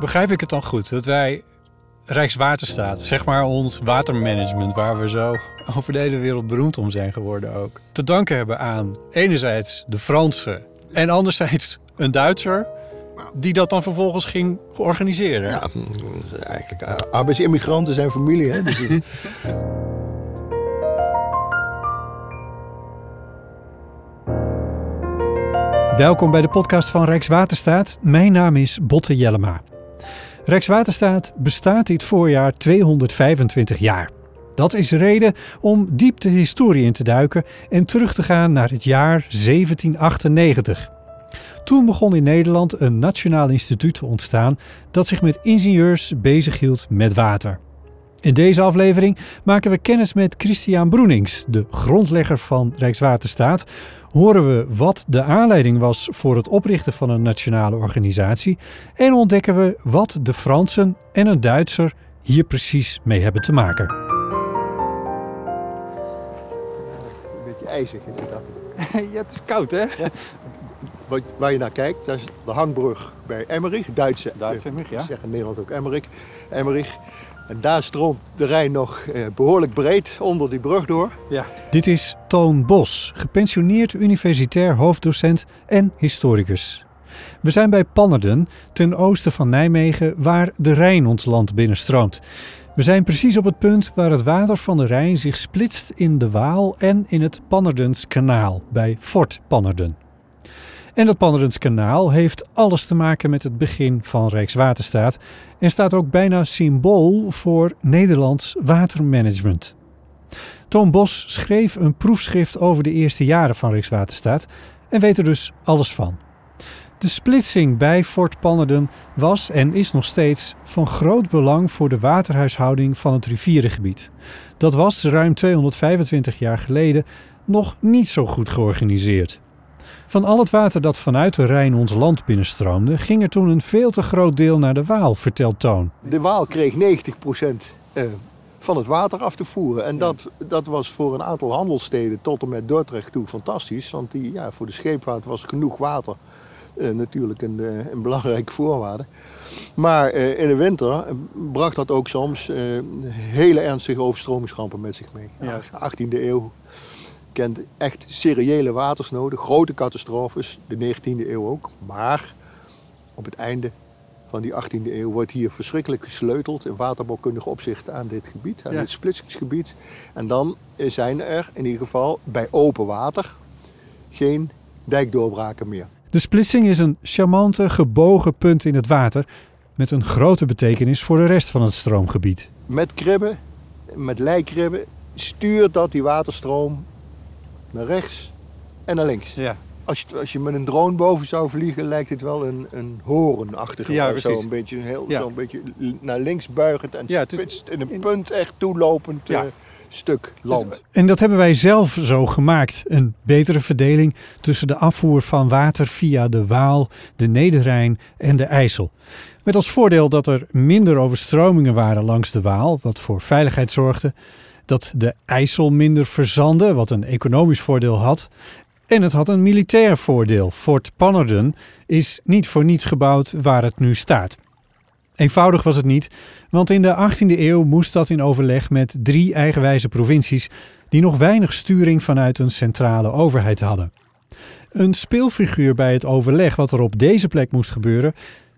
Begrijp ik het dan goed dat wij Rijkswaterstaat, zeg maar ons watermanagement, waar we zo over de hele wereld beroemd om zijn geworden ook, te danken hebben aan enerzijds de Fransen en anderzijds een Duitser die dat dan vervolgens ging organiseren. Ja, eigenlijk uh, arbeidsimmigranten zijn familie. Hè? Dus het... Welkom bij de podcast van Rijkswaterstaat. Mijn naam is Botte Jellema. Rijkswaterstaat bestaat dit voorjaar 225 jaar. Dat is reden om diep de historie in te duiken en terug te gaan naar het jaar 1798. Toen begon in Nederland een nationaal instituut te ontstaan dat zich met ingenieurs bezighield met water. In deze aflevering maken we kennis met Christian Broenings, de grondlegger van Rijkswaterstaat. Horen we wat de aanleiding was voor het oprichten van een nationale organisatie en ontdekken we wat de Fransen en een Duitser hier precies mee hebben te maken. Een beetje ijzig het ja, het is koud hè? Wat, waar je naar kijkt, dat is de hangbrug bij Emmerich, Duitse. Duitse Emmerich, ja. zeggen in Nederland ook Emmerich. Emmerich. En daar stroomt de Rijn nog eh, behoorlijk breed onder die brug door. Ja. Dit is Toon Bos, gepensioneerd universitair hoofddocent en historicus. We zijn bij Pannerden, ten oosten van Nijmegen, waar de Rijn ons land binnenstroomt. We zijn precies op het punt waar het water van de Rijn zich splitst in de Waal en in het Pannerdens kanaal bij Fort Pannerden. En dat Pannerens kanaal heeft alles te maken met het begin van Rijkswaterstaat en staat ook bijna symbool voor Nederlands watermanagement. Toon Bos schreef een proefschrift over de eerste jaren van Rijkswaterstaat en weet er dus alles van. De splitsing bij Fort Pannerden was en is nog steeds van groot belang voor de waterhuishouding van het rivierengebied. Dat was ruim 225 jaar geleden nog niet zo goed georganiseerd. Van al het water dat vanuit de Rijn ons land binnenstroomde, ging er toen een veel te groot deel naar de Waal, vertelt Toon. De Waal kreeg 90% eh, van het water af te voeren. En dat, dat was voor een aantal handelssteden tot en met Dordrecht toe fantastisch. Want die, ja, voor de scheepvaart was genoeg water uh, natuurlijk een, uh, een, belangrijke voorwaarde. Maar uh, in de winter bracht dat ook soms hele ernstige overstromingsrampen met zich mee. Ja. 18e eeuw kent echt seriële watersnoden, grote catastrofes, de 19e eeuw ook. Maar op het einde van die 18e eeuw wordt hier verschrikkelijk gesleuteld in waterbouwkundig opzicht aan dit gebied, aan dit splitsingsgebied. En dan zijn er in ieder geval bij open water geen dijkdoorbraken meer. De splitsing is een charmante, gebogen punt in het water met een grote betekenis voor de rest van het stroomgebied. Met kribben, met lijkribben, stuurt dat die waterstroom naar rechts en naar links. Ja. Als je, als je met een drone boven zou vliegen, lijkt het wel een, een horenachtige. Ja, zo een beetje, heel, ja. zo een beetje naar links buigend en ja, spitst in een punt echt toelopend ja. uh, stuk land. En dat hebben wij zelf zo gemaakt. Een betere verdeling tussen de afvoer van water via de Waal, de Nederrijn en de IJssel. Met als voordeel dat er minder overstromingen waren langs de Waal, wat voor veiligheid zorgde dat de IJssel minder verzandde, wat een economisch voordeel had. En het had een militair voordeel. Fort Pannerden is niet voor niets gebouwd waar het nu staat. Eenvoudig was het niet, want in de 18e eeuw moest dat in overleg met drie eigenwijze provincies die nog weinig sturing vanuit een centrale overheid hadden. Een speelfiguur bij het overleg wat er op deze plek moest gebeuren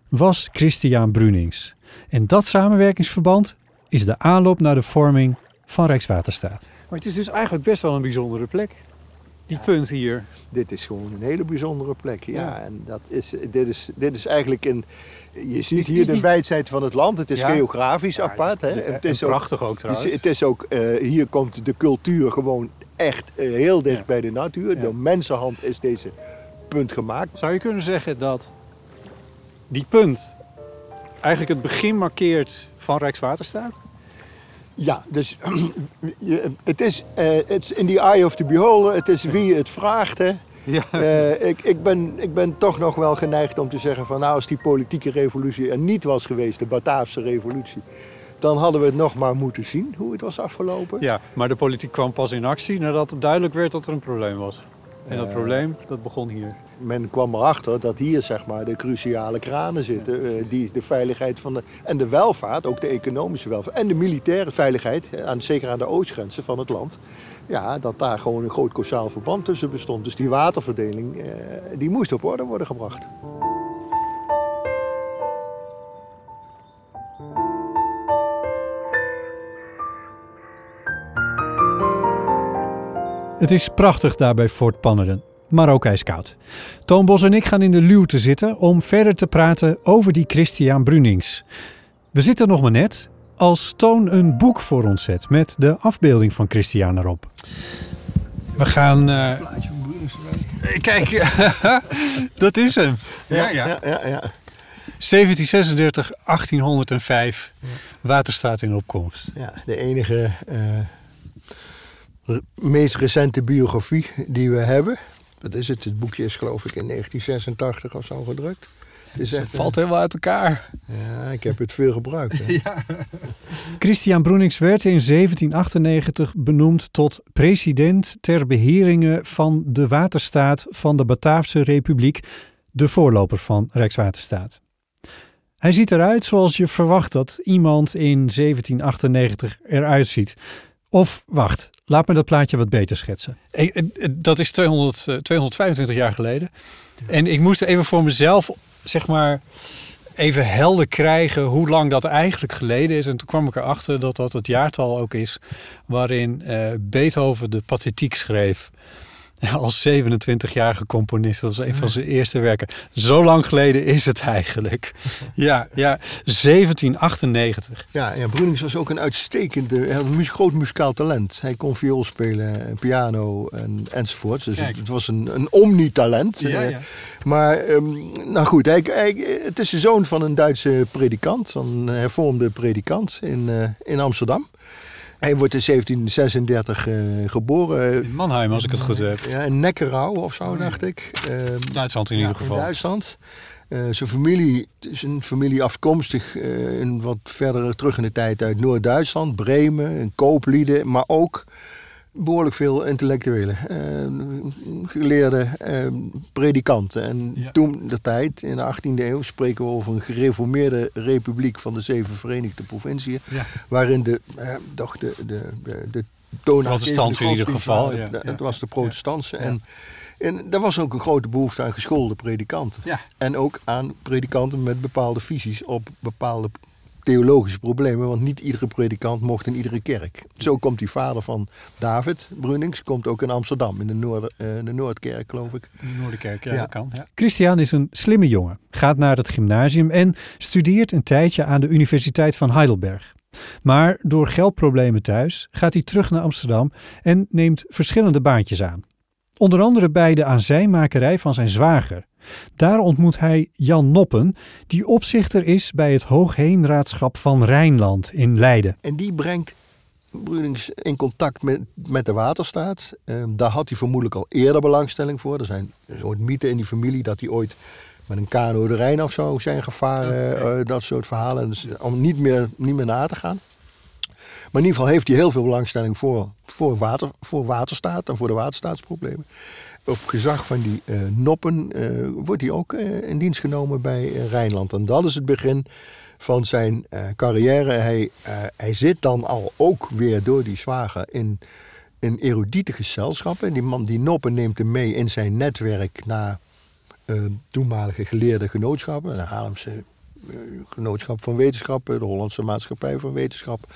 was Christian Brunings. En dat samenwerkingsverband is de aanloop naar de vorming van Rijkswaterstaat. Maar het is dus eigenlijk best wel een bijzondere plek. Die punt hier. Dit is gewoon een hele bijzondere plek. Ja, en dat is, dit, is, dit is eigenlijk een. Je ziet hier de wijdheid van het land. Het is geografisch apart. Hè? het is prachtig ook, trouwens. Het is ook, uh, hier komt de cultuur gewoon echt uh, heel dicht bij de natuur. Door mensenhand is deze punt gemaakt. Zou je kunnen zeggen dat die punt eigenlijk het begin markeert van Rijkswaterstaat? Ja, dus het is uh, in the eye of the beholder. Het is wie het vraagt. Hè. Ja. Uh, ik, ik, ben, ik ben toch nog wel geneigd om te zeggen van nou als die politieke revolutie er niet was geweest, de Bataafse revolutie, dan hadden we het nog maar moeten zien hoe het was afgelopen. Ja, maar de politiek kwam pas in actie nadat het duidelijk werd dat er een probleem was. En dat Eh, probleem, dat begon hier. Men kwam erachter dat hier zeg maar, de cruciale kranen zitten. eh, die de veiligheid van de, en de welvaart, ook de economische welvaart. En de militaire veiligheid, aan, zeker aan de oostgrenzen van het land. Ja, dat daar gewoon een groot causaal verband tussen bestond. Dus die waterverdeling, eh, die moest op orde worden gebracht. Het is prachtig daar bij Fort Pannerden, maar ook ijskoud. Toon Bos en ik gaan in de luwte zitten om verder te praten over die Christian Brunings. We zitten nog maar net als Toon een boek voor ons zet met de afbeelding van Christian erop. We gaan... eh, Kijk, dat is hem. Ja, ja. ja, ja, ja. 1736, 1805. Waterstaat in opkomst. Ja, de enige eh, meest recente biografie die we hebben. Dat is het. Het boekje is geloof ik in 1986 of zo gedrukt. Het is echt, valt helemaal uit elkaar. ja, ik heb het veel gebruikt. hè. Christian Broenings werd in 1798 benoemd tot president ter beheringen van de waterstaat van de Bataafse Republiek, de voorloper van Rijkswaterstaat. Hij ziet eruit zoals je verwacht dat iemand in 1798 eruit ziet. Of wacht, laat me dat plaatje wat beter schetsen. Dat is 200, eh, 225 jaar geleden. En ik moest even voor mezelf, zeg maar, even helder krijgen hoe lang dat eigenlijk geleden is. En toen kwam ik erachter dat dat het jaartal ook is waarin eh, Beethoven de Pathetiek schreef. Ja, als 27-jarige componist. Dat was een van zijn eerste werken. Zo lang geleden is het eigenlijk. Ja, ja 1798. Ja, ja Brunings was ook een uitstekende, hij had een groot muzikaal talent. Hij kon viool spelen, piano en, enzovoorts. Dus het, het was een, een omnitalent. Ja, ja. Maar, ehm, nou goed, hij, hij- het is de zoon van een Duitse predikant, een hervormde predikant in, eh, in Amsterdam. Hij wordt in 1736 eh, geboren. In Mannheim, als ik het goed heb. Ja, in Neckarau of zo, dacht ik. Ehm, Duitsland in ja, ieder geval. In Duitsland. Eh, zijn familie het is een familie afkomstig eh, in wat verder terug in de tijd uit Noord-Duitsland, Bremen, en kooplieden, maar ook behoorlijk veel intellectuelen, eh, geleerde eh, predikanten. En Ja. toen de tijd, in de 18e eeuw, spreken we over een gereformeerde republiek van de zeven Verenigde Provinciën, Ja. waarin de, eh, toch de, de, de, de in ieder geval, ja. Het was de protestantse. En, en er was ook een grote behoefte aan geschoolde predikanten. En ook aan predikanten met bepaalde visies op bepaalde theologische problemen. Want niet iedere predikant mocht in iedere kerk. Zo komt die vader van David, Brunings, komt ook in Amsterdam. In de, Noorder, eh, de Noordkerk, geloof ik. Noorderkerk, ja, Ja. dat kan. Ja. Christian is een slimme jongen, gaat naar het gymnasium en studeert een tijdje aan de Universiteit van Heidelberg. Maar door geldproblemen thuis gaat hij terug naar Amsterdam en neemt verschillende baantjes aan. Onder andere bij de aanzijnmakerij van zijn zwager. Daar ontmoet hij Jan Noppen, die opzichter is bij het Hoogheemraadschap van Rijnland in Leiden. En die brengt Brunings in contact met, met de waterstaat. Eh, daar had hij vermoedelijk al eerder belangstelling voor. Er zijn een soort mythen in die familie dat hij ooit met een kano de Rijn of zo zijn gevaren. eh, dat soort verhalen. Dus om niet meer, niet meer na te gaan. Maar in ieder geval heeft hij heel veel belangstelling voor, voor, water, voor waterstaat en voor de waterstaatsproblemen. Op gezag van die eh, noppen eh, wordt hij ook eh, in dienst genomen bij Rijnland. En dat is het begin van zijn carrière. Hij, hij zit dan al ook weer door die zwager in, in erudite gezelschappen. Die man, die noppen, neemt hem mee in zijn netwerk naar toenmalige geleerde genootschappen. De Haarlemse Genootschap van Wetenschappen, de Hollandse Maatschappij van Wetenschap.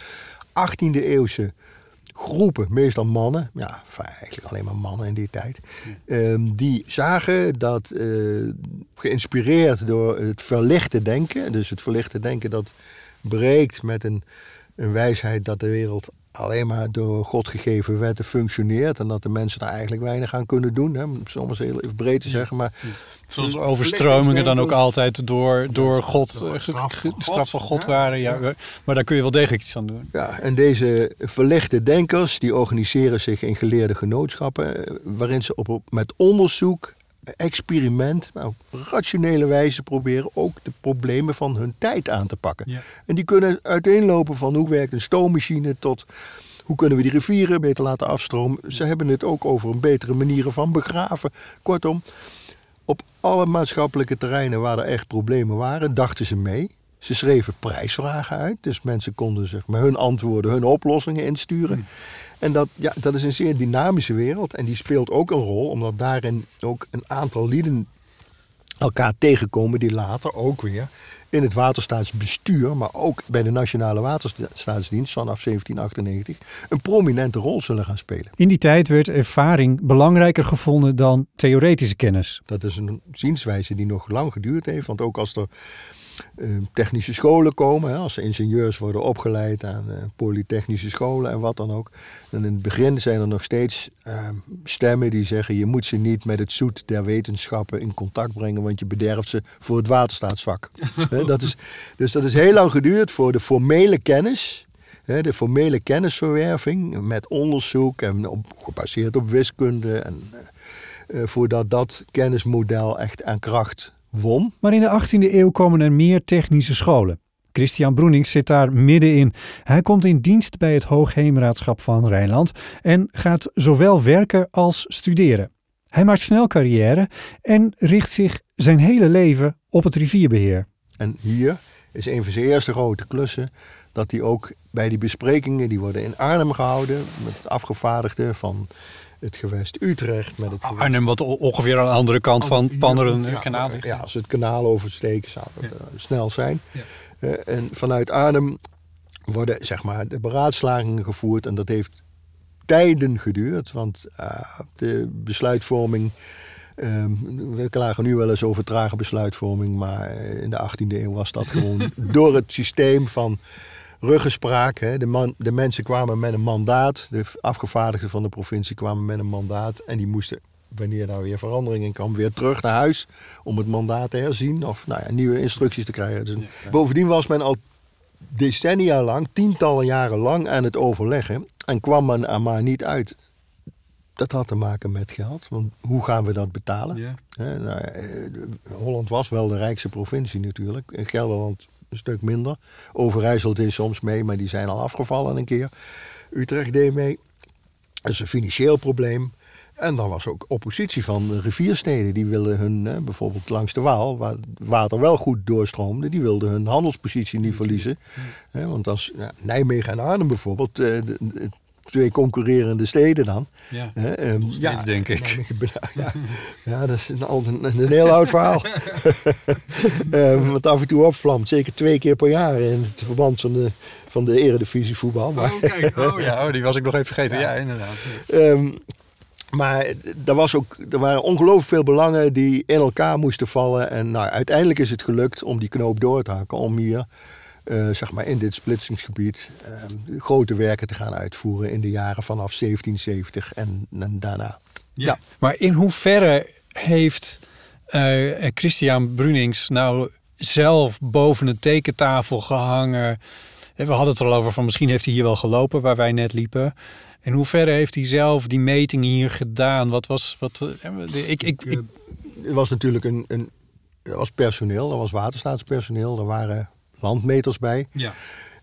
18e eeuwse groepen, meestal mannen, ja, eigenlijk alleen maar mannen in die tijd, ehm, die zagen dat, eh, geïnspireerd door het verlichte denken, dus het verlichte denken dat breekt met een, een wijsheid dat de wereld alleen maar door God gegeven wetten functioneert en dat de mensen daar eigenlijk weinig aan kunnen doen, hè, om het soms heel even breed te zeggen, maar Zoals Een overstromingen dan ook altijd door, door God, door eh, straf van ge- straf van God. Waren. Ja. ja. Maar daar kun je wel degelijk iets aan doen. Ja, en deze verlichte denkers die organiseren zich in geleerde genootschappen, eh, waarin ze op- met onderzoek, experiment, op rationele wijze proberen ook de problemen van hun tijd aan te pakken. Ja. En die kunnen uiteenlopen van hoe werkt een stoommachine tot Hoe kunnen we die rivieren beter laten afstromen? Ze hebben het ook over een betere manieren van begraven. Kortom, op alle maatschappelijke terreinen waar er echt problemen waren, dachten ze mee. Ze schreven prijsvragen uit, dus mensen konden zeg maar, hun antwoorden, hun oplossingen insturen. Hmm. En dat, ja, dat is een zeer dynamische wereld en die speelt ook een rol, omdat daarin ook een aantal lieden elkaar tegenkomen die later ook weer in het waterstaatsbestuur, maar ook bij de Nationale Waterstaatsdienst vanaf 1798 een prominente rol zullen gaan spelen. In die tijd werd ervaring belangrijker gevonden dan theoretische kennis. Dat is een zienswijze die nog lang geduurd heeft, want ook als er technische scholen komen, hè, als ingenieurs worden opgeleid aan eh, polytechnische scholen en wat dan ook. En in het begin zijn er nog steeds eh, stemmen die zeggen je moet ze niet met het zoet der wetenschappen in contact brengen, want je bederft ze voor het waterstaatsvak. Hè, dat is, dus dat is heel lang geduurd voor de formele kennis. De formele kennisverwerving met onderzoek en op, gebaseerd op wiskunde. En, eh, eh, voordat dat kennismodel echt aan kracht won. Maar in de 18e eeuw komen er meer technische scholen. Christian Broenings zit daar middenin. Hij komt in dienst bij het Hoogheemraadschap van Rijnland en gaat zowel werken als studeren. Hij maakt snel carrière en richt zich zijn hele leven op het rivierbeheer. En hier is een van zijn eerste grote klussen dat hij ook bij die besprekingen, die worden in Arnhem gehouden, met afgevaardigden van het gewest Utrecht. Met het gewest- Arnhem, wat ongeveer aan de andere kant van Panneren ja, kanaal ligt. Ja, als het kanaal oversteken zou het eh, snel zijn. Ja. Eh, en vanuit Arnhem worden zeg maar, de beraadslagingen gevoerd. En dat heeft tijden geduurd. Want eh, de besluitvorming... ehm, we klagen nu wel eens over trage besluitvorming. Maar eh, in de 18e eeuw was dat gewoon door het systeem van ruggespraak. Hè. De, man, de mensen kwamen met een mandaat. De afgevaardigden van de provincie kwamen met een mandaat. En die moesten, wanneer daar weer verandering in kwam, weer terug naar huis. Om het mandaat te herzien of nou ja, nieuwe instructies te krijgen. Dus, Bovendien was men al decennia lang, tientallen jaren lang aan het overleggen. En kwam men er maar niet uit. Dat had te maken met geld. Want hoe gaan we dat betalen? Ja. Nou, eh, Holland was wel de rijkste provincie natuurlijk. Gelderland een stuk minder. Overijssel deed soms mee, maar die zijn al afgevallen een keer. Utrecht deed mee. Dat is een financieel probleem. En dan was ook oppositie van de riviersteden. Die wilden hun, bijvoorbeeld langs de Waal, waar het water wel goed doorstroomde, die wilden hun handelspositie niet verliezen. Want als ja, Nijmegen en Arnhem bijvoorbeeld, eh, twee concurrerende steden dan. Ja. Nog steeds, denk ik. Ja, ja, dat is een, een, een heel oud verhaal. Ehm, wat af en toe opvlamt, zeker twee keer per jaar in het verband van de, van de eredivisie voetbal. Maar, Oh, kijk. Oh ja, oh, die was ik nog even vergeten. Ja, inderdaad. Ehm, maar er, was ook, er waren ongelooflijk veel belangen die in elkaar moesten vallen. En nou, uiteindelijk is het gelukt om die knoop door te hakken. Om hier, eh, zeg maar in dit splitsingsgebied, ehm, grote werken te gaan uitvoeren in de jaren vanaf 1770 en, en daarna. Ja. Maar in hoeverre heeft eh, Christian Brunings nou zelf boven een tekentafel gehangen? Eh, We hadden het er al over van misschien heeft hij hier wel gelopen waar wij net liepen. In hoeverre heeft hij zelf die meting hier gedaan? Wat was. Wat, ik, ik, ik, Er was natuurlijk een, een er was personeel, er was waterstaatspersoneel, er waren landmeters bij. ja.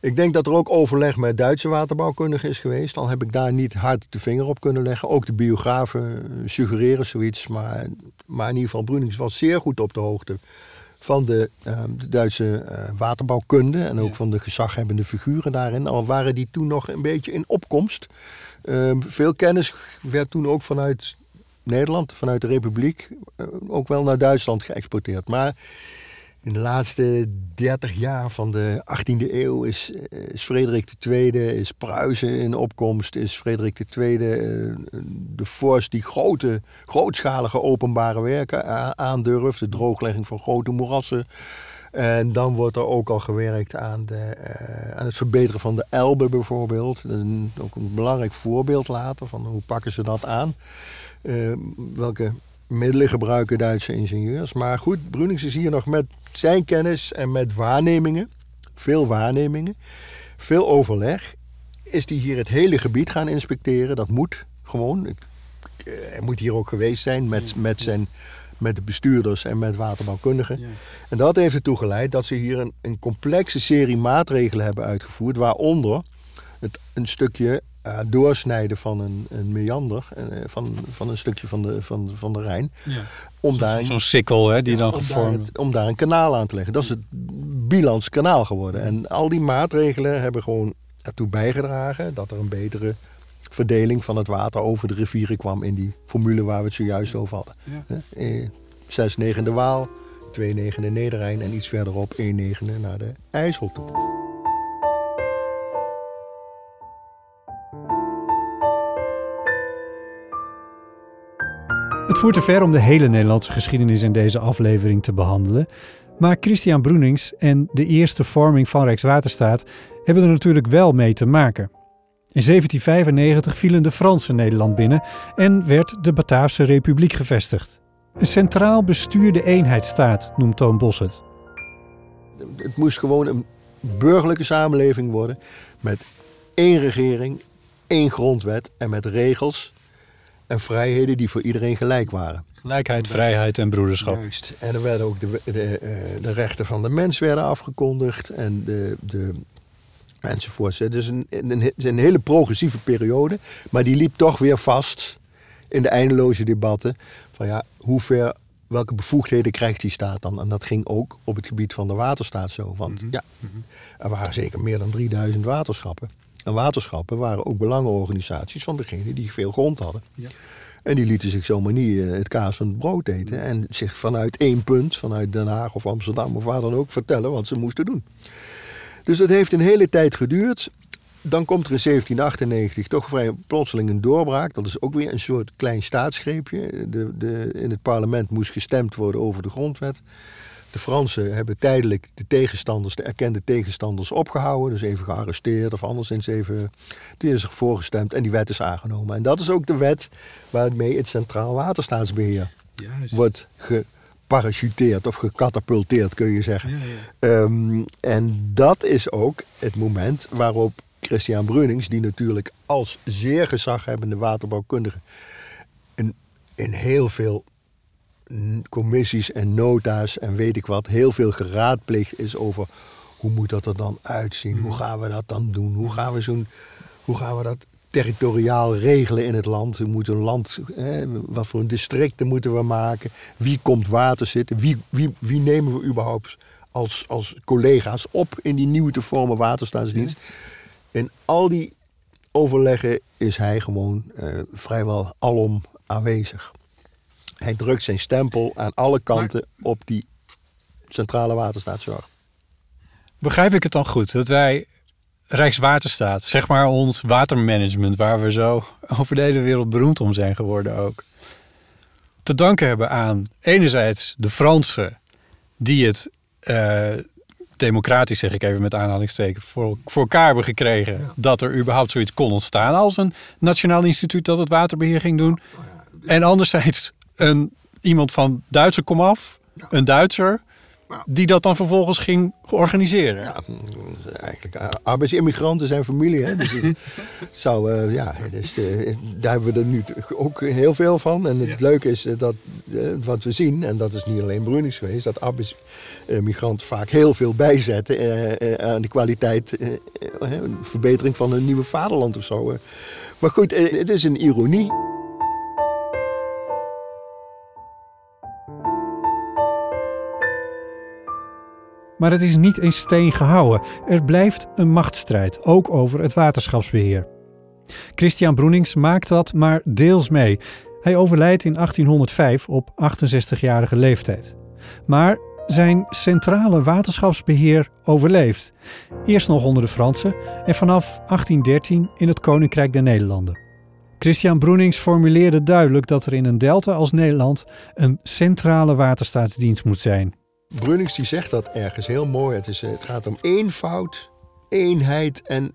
Ik denk dat er ook overleg met Duitse waterbouwkundigen is geweest. Al heb ik daar niet hard de vinger op kunnen leggen. Ook de biografen eh, suggereren zoiets. Maar, maar in ieder geval, Brunings was zeer goed op de hoogte van de, eh, de Duitse eh, waterbouwkunde. En ook Ja. van de gezaghebbende figuren daarin. Al waren die toen nog een beetje in opkomst. Eh, veel kennis werd toen ook vanuit Nederland, vanuit de Republiek, eh, ook wel naar Duitsland geëxporteerd. Maar in de laatste 30 jaar van de 18e eeuw is, eh, Frederik II, is Pruisen in opkomst, is Frederik II eh, de vorst die grote, grootschalige openbare werken aandurft, de drooglegging van grote moerassen. En dan wordt er ook al gewerkt aan, de, eh, aan het verbeteren van de Elbe bijvoorbeeld. Een- ook een belangrijk voorbeeld later van hoe pakken ze dat aan. Welke middelen gebruiken Duitse ingenieurs. Maar goed, Brunings is hier nog met zijn kennis en met waarnemingen, veel waarnemingen, veel overleg, is hij hier het hele gebied gaan inspecteren. Dat moet gewoon. Hij moet hier ook geweest zijn met, met, zijn, met de bestuurders en met waterbouwkundigen. Ja. En dat heeft ertoe geleid dat ze hier een, een complexe serie maatregelen hebben uitgevoerd, waaronder het, een stukje uh, doorsnijden van een, een meander, uh, van, van een stukje van de, van, van de Rijn. Ja. Om daar Zo'n zo sikkel hè, die ja, dan om gevormd daar, het- om daar een kanaal aan te leggen. Dat is het Bilans kanaal geworden. En al die maatregelen hebben gewoon ertoe bijgedragen dat er een betere verdeling van het water over de rivieren kwam in die formule waar we het zojuist over hadden. Ja. Hè? Eh, Zes negende Waal, twee negende Nederrijn en iets verderop één negende naar de IJssel toe. Voert te ver om de hele Nederlandse geschiedenis in deze aflevering te behandelen. Maar Christian Broenings en de eerste vorming van Rijkswaterstaat hebben er natuurlijk wel mee te maken. In 1795 vielen de Fransen Nederland binnen en werd de Bataafse Republiek gevestigd. Een centraal bestuurde eenheidsstaat noemt Toon Bos het. Het moest gewoon een burgerlijke samenleving worden met één regering, één grondwet en met regels en vrijheden die voor iedereen gelijk waren. Gelijkheid, vrijheid en broederschap. Juist. En er werden ook de, de, eh, de rechten van de mens werden afgekondigd en de, de enzovoorts. Het is een, een, een hele progressieve periode, maar die liep toch weer vast in de eindeloze debatten van ja, hoe ver, welke bevoegdheden krijgt die staat dan? En dat ging ook op het gebied van de waterstaat zo. Want ja, er waren zeker meer dan 3000 waterschappen. En waterschappen waren ook belangenorganisaties van degenen die veel grond hadden. Ja. En die lieten zich zomaar niet eh, het kaas van het brood eten. En zich vanuit één punt, vanuit Den Haag of Amsterdam of waar dan ook, vertellen wat ze moesten doen. Dus dat heeft een hele tijd geduurd. Dan komt er in 1798 toch vrij plotseling een doorbraak. Dat is ook weer een soort klein staatsgreepje. De, de, in het parlement moest gestemd worden over de grondwet. De Fransen hebben tijdelijk de tegenstanders, de erkende tegenstanders, opgehouden. Dus even gearresteerd of anderszins even. Die is voorgestemd en die wet is aangenomen. En dat is ook de wet waarmee het Centraal Waterstaatsbeheer Juist. wordt geparachuteerd of gecatapulteerd, kun je zeggen. Ja, ja. Ehm, en dat is ook het moment waarop Christian Brunings, die natuurlijk als zeer gezaghebbende waterbouwkundige in, in heel veel commissies en nota's en weet ik wat, heel veel geraadpleegd is over hoe moet dat er dan uitzien, hoe gaan we dat dan doen, hoe gaan we, zo'n, hoe gaan we dat territoriaal regelen in het land, hoe moet een land, hè, wat voor een districten moeten we maken, wie komt water zitten, wie, wie, wie nemen we überhaupt als, als collega's op in die nieuwe te vormen waterstaatsdienst. In al die overleggen is hij gewoon eh, vrijwel alom aanwezig. Hij drukt zijn stempel aan alle kanten op die centrale waterstaatszorg. Begrijp ik het dan goed dat wij Rijkswaterstaat, zeg maar ons watermanagement, waar we zo over de hele wereld beroemd om zijn geworden ook, te danken hebben aan enerzijds de Fransen, die het eh, democratisch, zeg ik even met aanhalingstekens, voor, voor elkaar hebben gekregen dat er überhaupt zoiets kon ontstaan als een nationaal instituut dat het waterbeheer ging doen. En anderzijds een, iemand van Duitse komaf, een Duitser, die dat dan vervolgens ging organiseren. Ja, eigenlijk eh, arbeidsimmigranten zijn familie. Hè? Dus het zou, eh, ja, dus, daar hebben we er nu ook heel veel van. En het leuke is dat wat we zien, en dat is niet alleen Brunings geweest, dat arbeidsimmigranten vaak heel veel bijzetten aan de kwaliteit, een verbetering van een nieuwe vaderland of zo. Maar goed, het is een ironie. Maar het is niet in steen gehouden. Er blijft een machtsstrijd, ook over het waterschapsbeheer. Christian Broenings maakt dat maar deels mee. Hij overlijdt in 1805 op 68-jarige leeftijd. Maar zijn centrale waterschapsbeheer overleeft. Eerst nog onder de Fransen en vanaf 1813 in het Koninkrijk der Nederlanden. Christian Broenings formuleerde duidelijk dat er in een delta als Nederland een centrale waterstaatsdienst moet zijn. Brunings die zegt dat ergens heel mooi. Het, is, eh, het gaat om eenvoud, eenheid en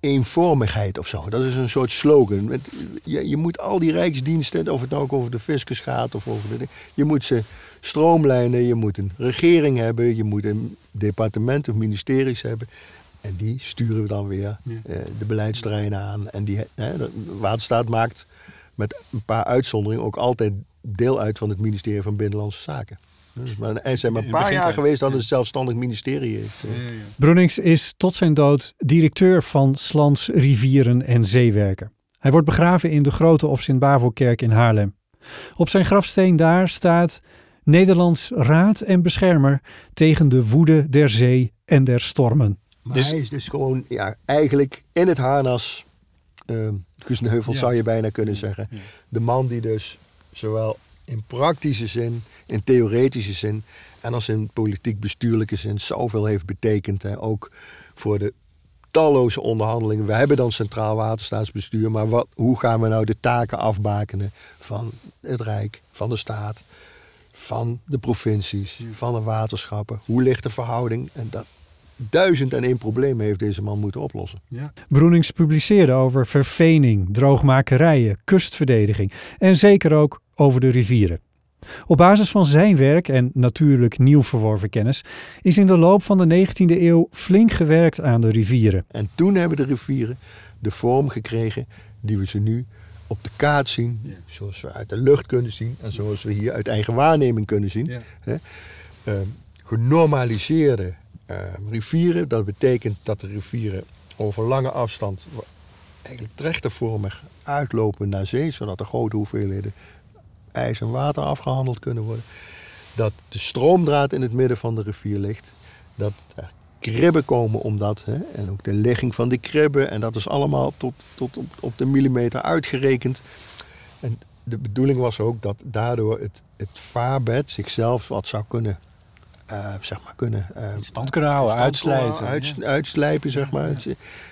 eenvormigheid of zo. Dat is een soort slogan. Met- Je, je moet al die rijksdiensten, of het nou ook over de fiscus gaat of over de... Je moet ze stroomlijnen, je moet een regering hebben, je moet een departement of ministeries hebben. En die sturen we dan weer eh, de beleidsterreinen aan. En die, hè, de Waterstaat maakt met een paar uitzonderingen ook altijd deel uit van het ministerie van Binnenlandse Zaken. Dus maar, en zijn maar een paar jaar geweest dat het een zelfstandig ministerie heeft. eh. Brunings is tot zijn dood directeur van Slans Rivieren en Zeewerken. Hij wordt begraven in de Grote of Sint-Bavo-kerk in Haarlem. Op zijn grafsteen daar staat Nederlands raad en beschermer tegen de woede der zee en der stormen. Maar Dus- hij is dus gewoon ja, eigenlijk in het harnas ehm Ja. zou je bijna kunnen zeggen. Ja. De man die dus zowel in praktische zin, in theoretische zin en als in politiek-bestuurlijke zin zoveel heeft betekend. Hè. Ook voor de talloze onderhandelingen. We hebben dan Centraal Waterstaatsbestuur, maar wat, hoe gaan we nou de taken afbakenen van het Rijk, van de staat, van de provincies, van de waterschappen? Hoe ligt de verhouding? En dat duizend en één problemen heeft deze man moeten oplossen. Broenings publiceerde over vervening, droogmakerijen, kustverdediging en zeker ook over de rivieren. Op basis van zijn werk en natuurlijk nieuw verworven kennis is in de loop van de 19e eeuw flink gewerkt aan de rivieren. En toen hebben de rivieren de vorm gekregen die we ze nu op de kaart zien. Ja. Zoals we uit de lucht kunnen zien en zoals we hier uit eigen waarneming kunnen zien. Ja. Eh, genormaliseerde eh, rivieren. Dat betekent dat de rivieren over lange afstand eigenlijk trechtervormig uitlopen naar zee. Zodat er grote hoeveelheden ijs en water afgehandeld kunnen worden. Dat de stroomdraad in het midden van de rivier ligt. Dat er kribben komen omdat, hè, en ook de ligging van die kribben. En dat is allemaal tot, tot op, op de millimeter uitgerekend. En de bedoeling was ook dat daardoor het, het vaarbed zichzelf wat zou kunnen, eh, zeg maar, kunnen eh, In stand kunnen houden, stand uitsluiten. komen, uits- uitslijpen, zeg maar.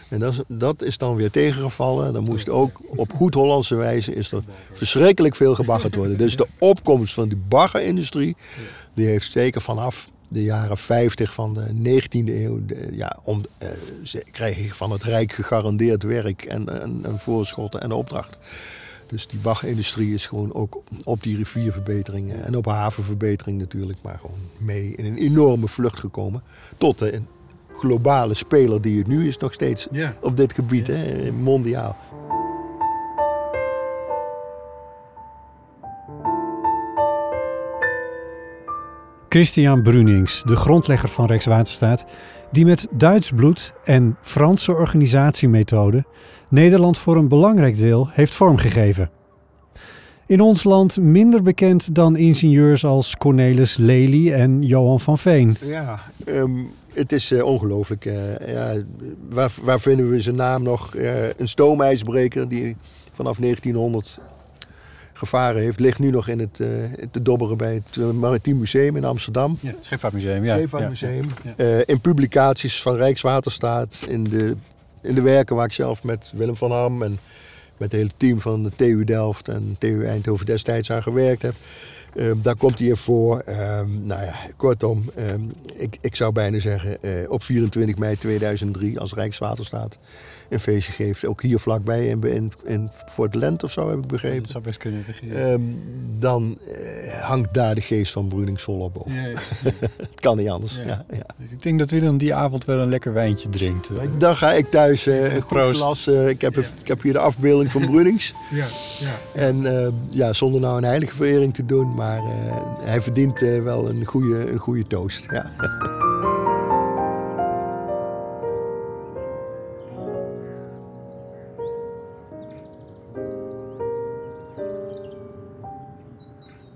En dat is, dat is dan weer tegengevallen. Dan moest ook op goed Hollandse wijze is er verschrikkelijk veel gebaggerd worden. Dus de opkomst van die baggerindustrie, die heeft zeker vanaf de jaren 50 van de 19e eeuw, de- ja, om, eh, ze kregen van het Rijk gegarandeerd werk en, en, en voorschotten en opdracht. Dus die baggerindustrie is gewoon ook op die rivierverbetering eh, en op havenverbetering natuurlijk, maar gewoon mee in een enorme vlucht gekomen. Tot de globale speler die het nu is nog steeds Ja. op dit gebied, hè, mondiaal. Christian Brunings, de grondlegger van Rijkswaterstaat, die met Duits bloed en Franse organisatiemethode Nederland voor een belangrijk deel heeft vormgegeven. In ons land minder bekend dan ingenieurs als Cornelis Lely en Johan van Veen. Ja, ehm, het is eh, ongelooflijk. eh, ja, waar, waar vinden we zijn naam nog? Eh, een stoomijsbreker die vanaf 1900 gevaren heeft, ligt nu nog in het, eh, te dobberen bij het eh, Maritiem Museum in Amsterdam. Ja, het Scheepvaartmuseum. Ja. Scheepvaartmuseum. Ja. Eh, in publicaties van Rijkswaterstaat, in de, in de werken waar ik zelf met Willem van Ham en met het hele team van de TU Delft en TU Eindhoven destijds aan gewerkt heb. Eh, daar komt hij in voor. Ehm, nou ja, kortom, ehm, ik, ik zou bijna zeggen eh, op 24 mei 2003 als Rijkswaterstaat een feestje geeft. Ook hier vlakbij in, in, in Fort Lent of zo heb ik begrepen. Dat zou best kunnen. Ja. Ehm, dan eh, hangt daar de geest van Brunings volop boven. Ja, ja. Het kan niet anders. Ja, Ik denk dat Willem die avond wel een lekker wijntje drinkt. Dan ga ik thuis eh, een goed glas. eh, ik, heb, ik heb hier de afbeelding van Brunings. Ja, ja. En eh, ja, zonder nou een heilige verering te doen, maar eh, hij verdient eh, wel een goede, een goede toast. Ja.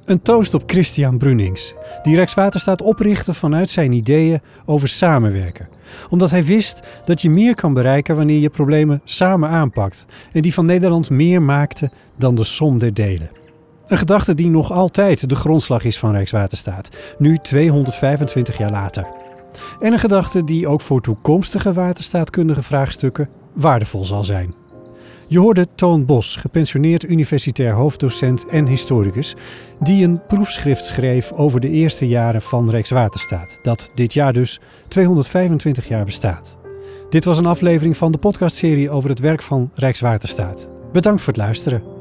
Een toast op Christian Brunings, die Rijkswaterstaat oprichtte vanuit zijn ideeën over samenwerken. Omdat hij wist dat je meer kan bereiken wanneer je problemen samen aanpakt en die van Nederland meer maakte dan de som der delen. Een gedachte die nog altijd de grondslag is van Rijkswaterstaat, nu 225 jaar later. En een gedachte die ook voor toekomstige waterstaatkundige vraagstukken waardevol zal zijn. Je hoorde Toon Bos, gepensioneerd universitair hoofddocent en historicus, die een proefschrift schreef over de eerste jaren van Rijkswaterstaat, dat dit jaar dus 225 jaar bestaat. Dit was een aflevering van de podcastserie over het werk van Rijkswaterstaat. Bedankt voor het luisteren.